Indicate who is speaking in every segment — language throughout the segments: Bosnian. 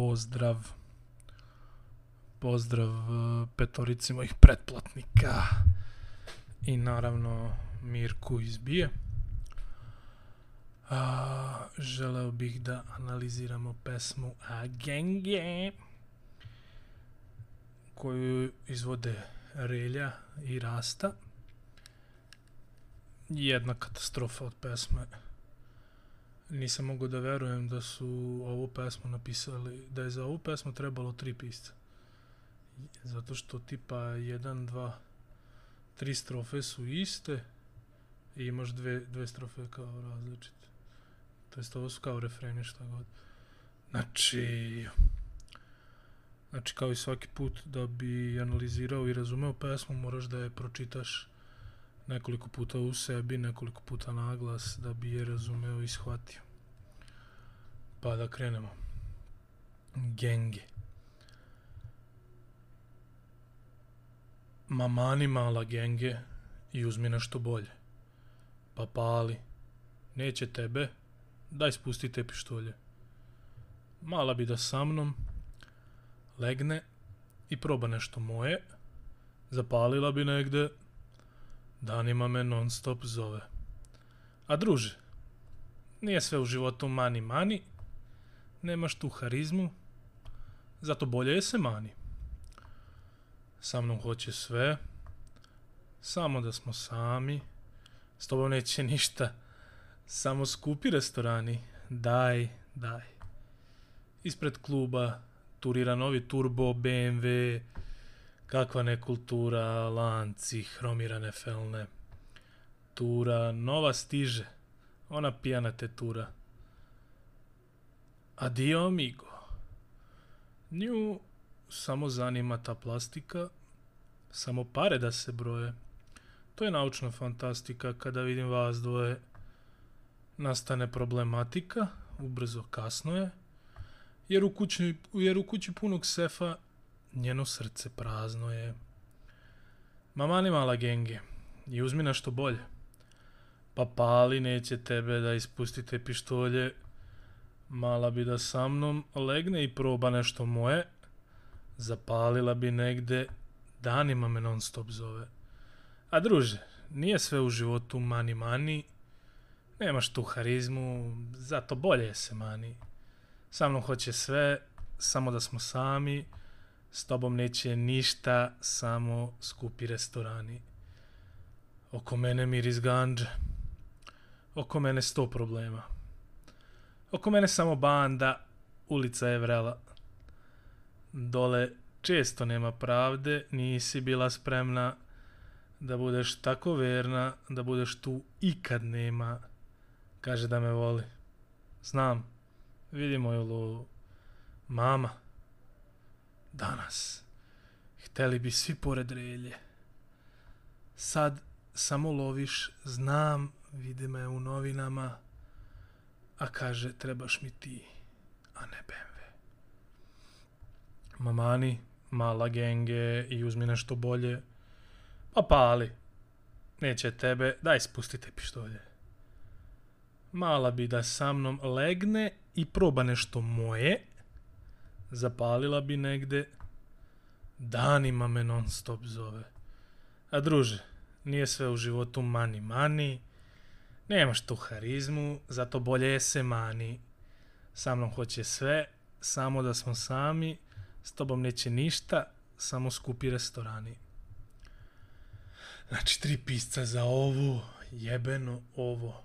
Speaker 1: pozdrav. Pozdrav e, petorici mojih pretplatnika. I naravno Mirku iz Bije. A, želeo bih da analiziramo pesmu Agenge koju izvode Relja i Rasta. Jedna katastrofa od pesme. Nisam mogao da verujem da su ovu pesmu napisali, da je za ovu pesmu trebalo tri pisca. Zato što tipa jedan, dva, tri strofe su iste i imaš dve, dve strofe kao različite. To jest ovo su kao refreni šta god. Znači, znači kao i svaki put da bi analizirao i razumeo pesmu moraš da je pročitaš nekoliko puta u sebi, nekoliko puta naglas da bi je razumeo i shvatio. Pa da krenemo. Genge. Mamani mala genge i uzmi nešto bolje. Pa pali. Neće tebe, daj spusti te pištolje. Mala bi da sa mnom legne i proba nešto moje, zapalila bi negde, danima me non stop zove. A druže, nije sve u životu mani mani, nemaš tu harizmu, zato bolje je se mani. Sa mnom hoće sve, samo da smo sami, s tobom neće ništa, samo skupi restorani, daj, daj. Ispred kluba turira novi turbo, BMW, kakva nekultura, lanci, hromirane felne. Tura, nova stiže, ona pijana te tura. Adio amigo. Nju samo zanima ta plastika, samo pare da se broje. To je naučna fantastika kada vidim vas dvoje. Nastane problematika, ubrzo kasno je, jer u kući, jer u kući punog sefa njeno srce prazno je. Mama mala genge i uzmi nešto bolje. Pa pali neće tebe da ispustite pištolje, mala bi da sa mnom legne i proba nešto moje, zapalila bi negde, danima me non stop zove. A druže, nije sve u životu mani mani, nemaš tu harizmu, zato bolje je se mani. Sa mnom hoće sve, samo da smo sami, s tobom neće ništa, samo skupi restorani. Oko mene miris ganđe, oko mene sto problema. Oko mene samo banda, ulica je vrela. Dole često nema pravde, nisi bila spremna da budeš tako verna, da budeš tu ikad nema. Kaže da me voli. Znam, vidi moju lovu. Mama, danas, hteli bi svi pored relje. Sad samo loviš, znam, vidi me u novinama, a kaže trebaš mi ti, a ne BMW. Mamani, mala genge i uzmi nešto bolje, pa pali. Neće tebe, daj spustite pištolje. Mala bi da sa mnom legne i proba nešto moje, zapalila bi negde, danima me non stop zove. A druže, nije sve u životu mani mani, nemaš tu harizmu, zato bolje je se mani. Sa mnom hoće sve, samo da smo sami, s tobom neće ništa, samo skupi restorani. Znači, tri pisca za ovu, jebeno ovo.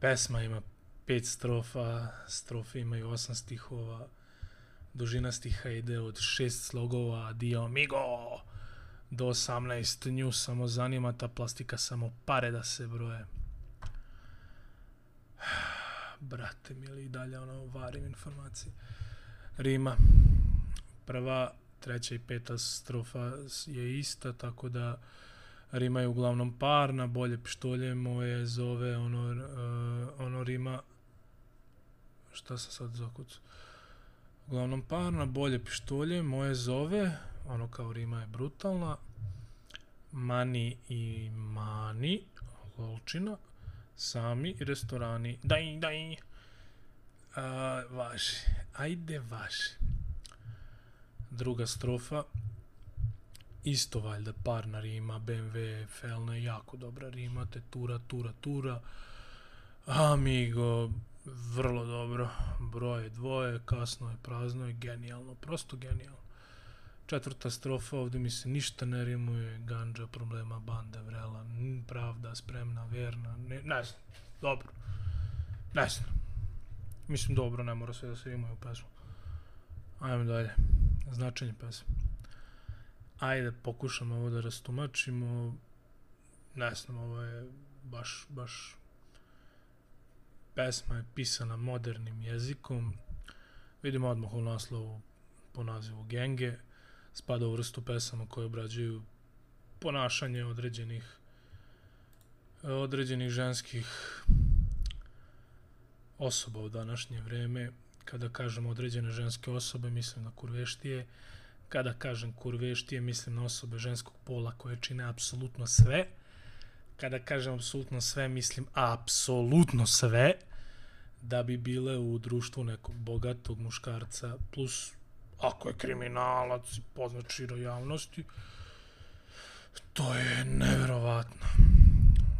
Speaker 1: Pesma ima pet strofa, strofe imaju osam stihova, dužina stiha ide od šest slogova, dio migo, do 18 nju samo zanima ta plastika, samo pare da se broje. Brate, mili, dalje ono, varim informacije. Rima, prva, treća i peta strofa je ista, tako da Rima je uglavnom parna, bolje pištolje moje zove, ono, uh, ono Rima, šta se sad zakucu? Uglavnom parna, bolje pištolje, moje zove, ono kao Rima je brutalna, mani i mani, lolčina, sami restorani, daj, daj, uh, važi. ajde vaše. Druga strofa, isto valjda parna rima, BMW, Felna, jako dobra rima, te tura, tura, tura. Amigo, vrlo dobro, Broj dvoje, kasno je, prazno je, genijalno, prosto genijalno. Četvrta strofa, ovdje mi se ništa ne rimuje, ganđa, problema, banda, vrela, pravda, spremna, verna, ne, ne znam, dobro, ne znam. Mislim, dobro, ne mora sve da se rimuje u pesmu. Ajmo dalje, značenje pesme. Ajde, pokušamo ovo da rastumačimo, ne znam, ovo je baš, baš pesma je pisana modernim jezikom. Vidimo odmah u naslovu po nazivu Genge. Spada u vrstu pesama koje obrađuju ponašanje određenih određenih ženskih osoba u današnje vreme. Kada kažem određene ženske osobe, mislim na kurveštije. Kada kažem kurveštije, mislim na osobe ženskog pola koje čine apsolutno sve. Kada kažem apsolutno sve, mislim apsolutno sve da bi bile u društvu nekog bogatog muškarca plus ako je kriminalac i poznat širo javnosti to je neverovatno.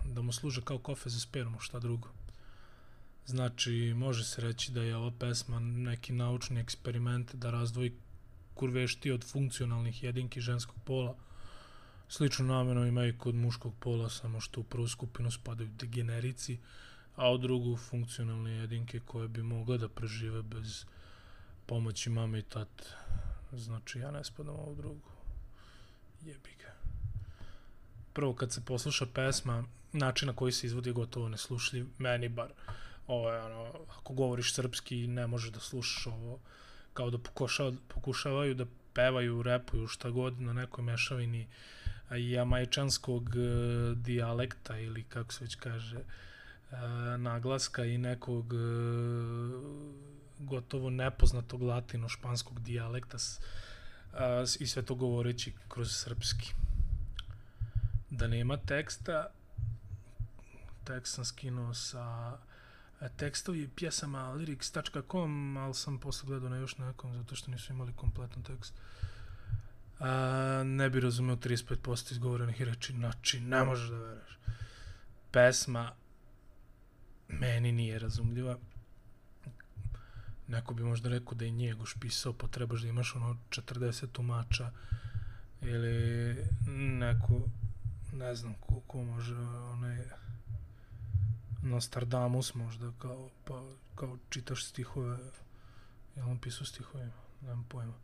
Speaker 1: Da mu služe kao kofe za spermu šta drugo? Znači može se reći da je ova pesma neki naučni eksperiment da razdvoji kurvešti od funkcionalnih jedinki ženskog pola. Slično namenu imaju kod muškog pola samo što u prvu skupinu spadaju degenerici a u drugu funkcionalne jedinke koje bi mogle da prežive bez pomoći mame i tate. Znači, ja ne spadam ovu drugu. Jebi ga. Prvo, kad se posluša pesma, način na koji se izvodi je gotovo neslušljiv, meni bar. Ovo je, ono, ako govoriš srpski, ne možeš da slušaš ovo, kao da pokušava, pokušavaju da pevaju, repuju, šta god, na nekoj mešavini jamajčanskog e, dijalekta ili kako se već kaže, E, naglaska i nekog e, gotovo nepoznatog latino-španskog dijalekta s, a, i sve to govoreći kroz srpski. Da nema teksta, tekst sam skinuo sa e, tekstovi pjesama lyrics.com, ali sam posle gledao na još nekom, zato što nisu imali kompletan tekst. A, ne bi razumeo 35% izgovorenih reči, znači ne možeš da veruješ. Pesma meni nije razumljiva. Neko bi možda rekao da je Njegoš pisao, pa trebaš da imaš ono 40 tumača ili neko, ne znam ko, ko može, onaj Nostradamus možda, kao, pa, kao čitaš stihove, je on pisao stihove, nemam pojma,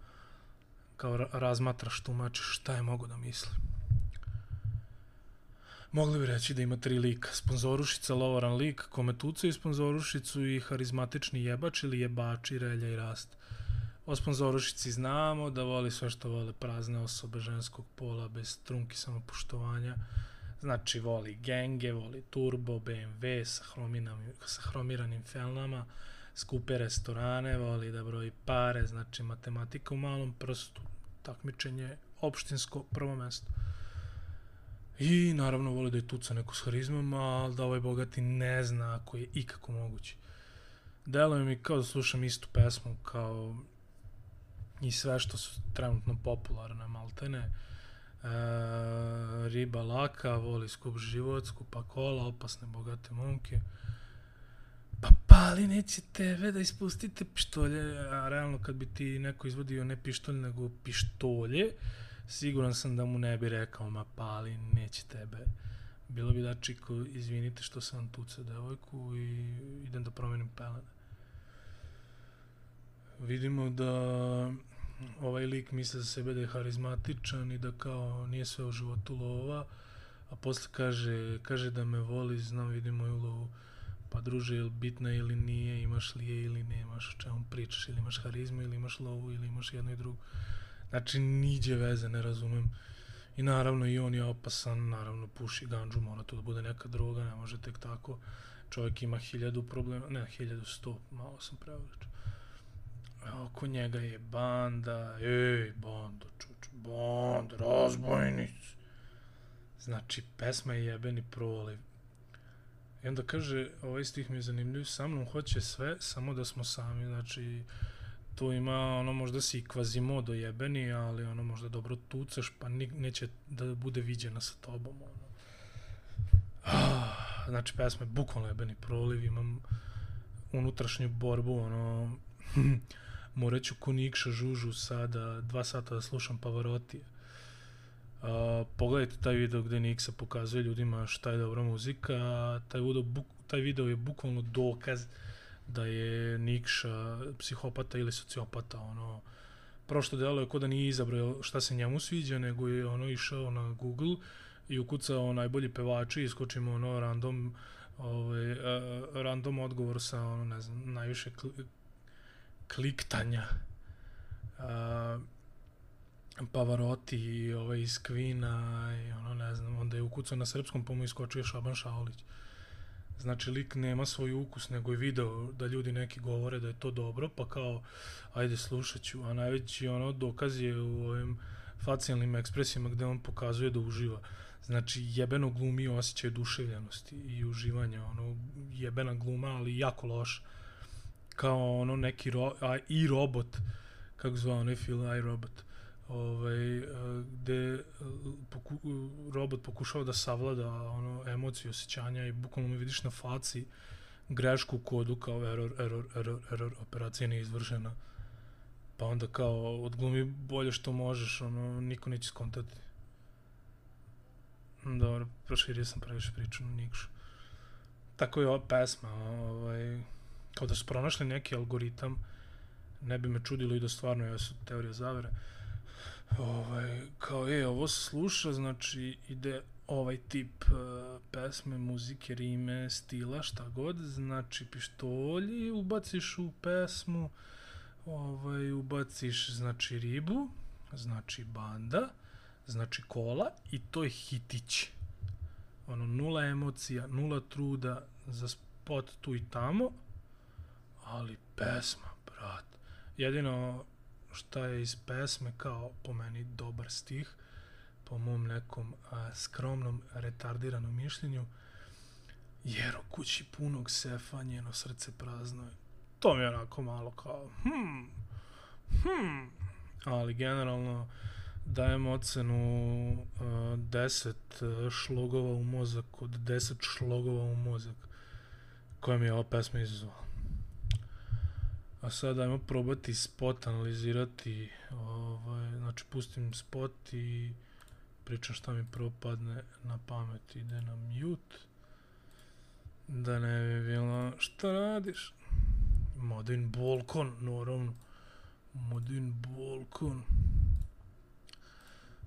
Speaker 1: kao razmatraš, tumačiš šta je mogo da misli. Mogli bi reći da ima tri lika. Sponzorušica, lovaran lik, kome tuca i sponzorušicu i harizmatični jebač ili jebači, relja i rast. O sponzorušici znamo da voli sve što vole prazne osobe ženskog pola bez trunki samopoštovanja. Znači voli genge, voli turbo, BMW sa, sa hromiranim felnama, skupe restorane, voli da broji pare, znači matematika u malom prstu, takmičenje, opštinsko prvo mesto. I naravno vole da je tuca neko s harizmom, ali da ovaj bogati ne zna ako je ikako moguće. Deluje mi kao da slušam istu pesmu kao i sve što su trenutno popularne maltene. E, riba laka, voli skup život, skupa kola, opasne bogate momke. Pa, pa pali neće tebe da ispustite pištolje, a realno kad bi ti neko izvodio ne pištolje nego pištolje, siguran sam da mu ne bi rekao, ma pali, neće tebe. Bilo bi da čiko, izvinite što sam tuca devojku i idem da promenim pelene. Vidimo da ovaj lik misle za sebe da je harizmatičan i da kao nije sve u životu lova, a posle kaže, kaže da me voli, znam, vidimo i lovu, pa druže, je bitna ili nije, imaš li je ili nemaš, o čemu pričaš, ili imaš harizmu, ili imaš lovu, ili imaš jedno i drugo. Znači, niđe veze, ne razumem. I naravno, i on je opasan, naravno, puši ganđu, mora to da bude neka droga, ne može tek tako. Čovjek ima hiljadu problema, ne, hiljadu sto, malo sam prevelič. E, oko njega je banda, ej, banda, čuč, banda, razbojnic. Znači, pesma je jebeni proliv. I onda kaže, ovaj stih mi je zanimljiv, sa mnom hoće sve, samo da smo sami, znači, tu ima ono možda si kvazimodo jebeni, ali ono možda dobro tucaš, pa ni, neće da bude viđena sa tobom. Ono. Ah, znači pesma je bukvalno jebeni proliv, imam unutrašnju borbu, ono, morat ću ko Nikša Žužu sada dva sata da slušam Pavarotije. Uh, pogledajte taj video gde Niksa pokazuje ljudima šta je dobra muzika, taj video, buk, taj video je bukvalno dokaz da je Nikša psihopata ili sociopata, ono, prošto delo je kod da nije izabrao šta se njemu sviđa, nego je ono išao na Google i ukucao najbolji pevači, iskočimo ono random ovaj, uh, random odgovor sa ono, ne znam, najviše kli, kliktanja uh, Pavarotti i ovaj iz Kvina i ono ne znam, onda je ukucao na srpskom pa mu iskočio Šaban Šaulić. Znači lik nema svoj ukus, nego je video da ljudi neki govore da je to dobro, pa kao ajde slušat ću, a najveći ono dokaz je u ovim facijalnim ekspresijama gde on pokazuje da uživa. Znači jebeno glumi osjećaj duševljenosti i uživanja, ono jebena gluma, ali jako loš. kao ono neki ro, a, i robot kako zove onaj film i robot ovaj eh, gde eh, poku, robot pokušava da savlada ono emociju, osjećanja i bukvalno mi vidiš na faci grešku u kodu kao error error error error operacija nije izvršena. Pa onda kao odglumi bolje što možeš ono niko neće skontati. Mm, dobro proširio sam previše priču na Nikšu. Tako je ova pesma ovaj kao da su pronašli neki algoritam, ne bi me čudilo i da stvarno jesu teorija zavere. Ovaj, kao je, ovo se sluša, znači ide ovaj tip uh, pesme, muzike, rime, stila, šta god, znači pištolji, ubaciš u pesmu, ovaj, ubaciš, znači ribu, znači banda, znači kola i to je hitić. Ono, nula emocija, nula truda za spot tu i tamo, ali pesma, brat. Jedino šta je iz pesme kao po meni dobar stih, po mom nekom a, skromnom, retardiranom mišljenju, jer u kući punog sefa njeno srce prazno je. To mi je onako malo kao, hmm, hmm, ali generalno dajem ocenu uh, 10 e, šlogova u mozak od 10 šlogova u mozak koja mi je ova pesma izazvala. A sad ajmo probati spot analizirati. Ovaj, znači pustim spot i pričam šta mi propadne na pamet. Ide na mute. Da ne bi bilo šta radiš. Modin Balkon, naravno. Modin Balkon.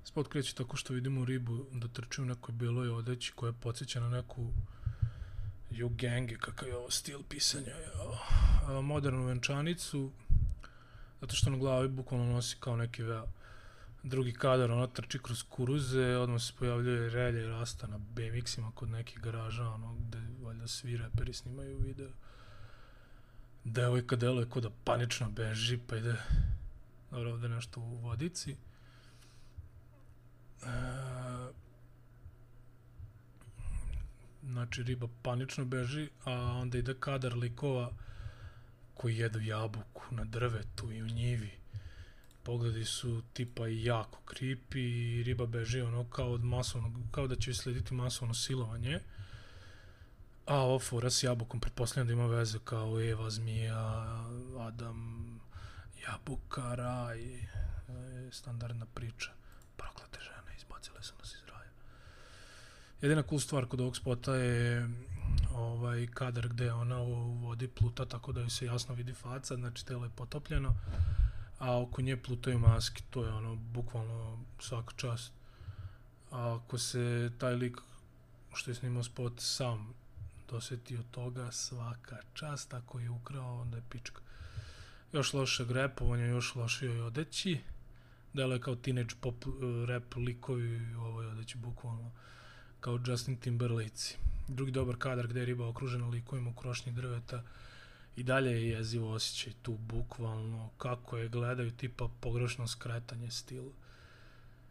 Speaker 1: Spot kreće tako što vidimo ribu da trči u nekoj beloj odeći koja podsjeća na neku Jo genge, kakav je ovo stil pisanja. Jo. Modernu venčanicu, zato što na glavi bukvalno nosi kao neki veo. Drugi kadar, ona trči kroz kuruze, odmah se pojavljuje relje rasta na BMX-ima kod nekih garaža, ono, gde valjda svi reperi snimaju video. Devojka deluje kod da panično beži, pa ide, dobro, ovde nešto u vodici. E, znači riba panično beži, a onda ide kadar likova koji jedu jabuku na drvetu i u njivi. Pogledi su tipa jako kripi i riba beži ono kao od masovnog, kao da će slediti masovno silovanje. A ovo fora s jabukom, pretpostavljam da ima veze kao Eva, Zmija, Adam, Jabuka, Raj, e, standardna priča. Proklate žene, izbacile su nas iz Jedina cool stvar kod ovog spota je ovaj kadar gde ona u vodi pluta tako da se jasno vidi faca, znači telo je potopljeno, a oko nje plutaju maske, to je ono bukvalno svaka čast. A ako se taj lik što je snimao spot sam dosetio toga svaka čast, ako je ukrao onda je pička. Još loše grepovanje, još lošio je odeći. Delo je kao teenage pop eh, rap likovi u ovoj odeći bukvalno kao Justin Timberlake. Drugi dobar kadar gde je riba okružena likovima u krošnji drveta i dalje je jezivo osjećaj tu bukvalno kako je gledaju tipa pogrešno skretanje stila.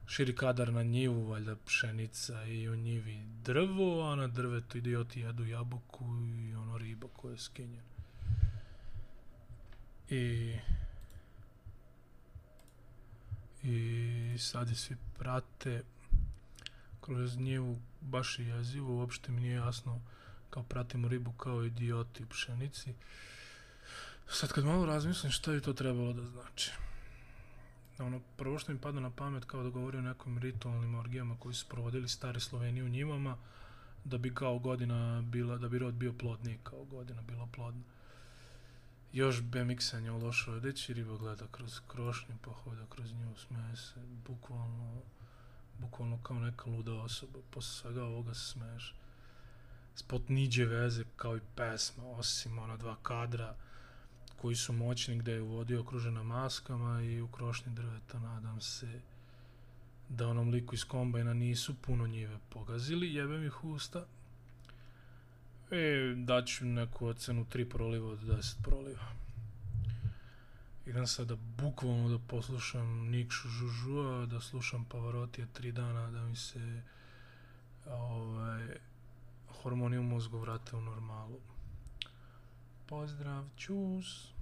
Speaker 1: Širi kadar na njivu, valjda pšenica i u njivi drvo, a na drvetu idioti jedu jabuku i ono riba koja je skinjena. I i sad je svi prate kroz njevu baš je jezivo, uopšte mi nije jasno kao pratimo ribu kao idioti u pšenici. Sad kad malo razmislim šta bi to trebalo da znači. Ono, prvo što mi pada na pamet kao da govori o nekim ritualnim orgijama koji su provodili stari Sloveniji u njivama, da bi kao godina bila, da bi rod bio plodniji kao godina bila plodna. Još bemiksanje u lošoj odeći, riba gleda kroz krošnju, pa hoda kroz nju, smeje se, bukvalno, bukvalno kao neka luda osoba, posle svega ovoga se smeješ. Spot niđe veze kao i pesma, osim ona dva kadra koji su moćni gde je uvodio okružena maskama i u krošnji drveta, nadam se da onom liku iz kombajna nisu puno njive pogazili, jebem ih usta. E, daću neku ocenu 3 proliva od 10 proliva. Idem sada bukvalno da poslušam Nikšu Žužua, da slušam Pavarotija 3 dana, da mi se ovaj, hormoni u mozgu vrate u normalu. Pozdrav, čus!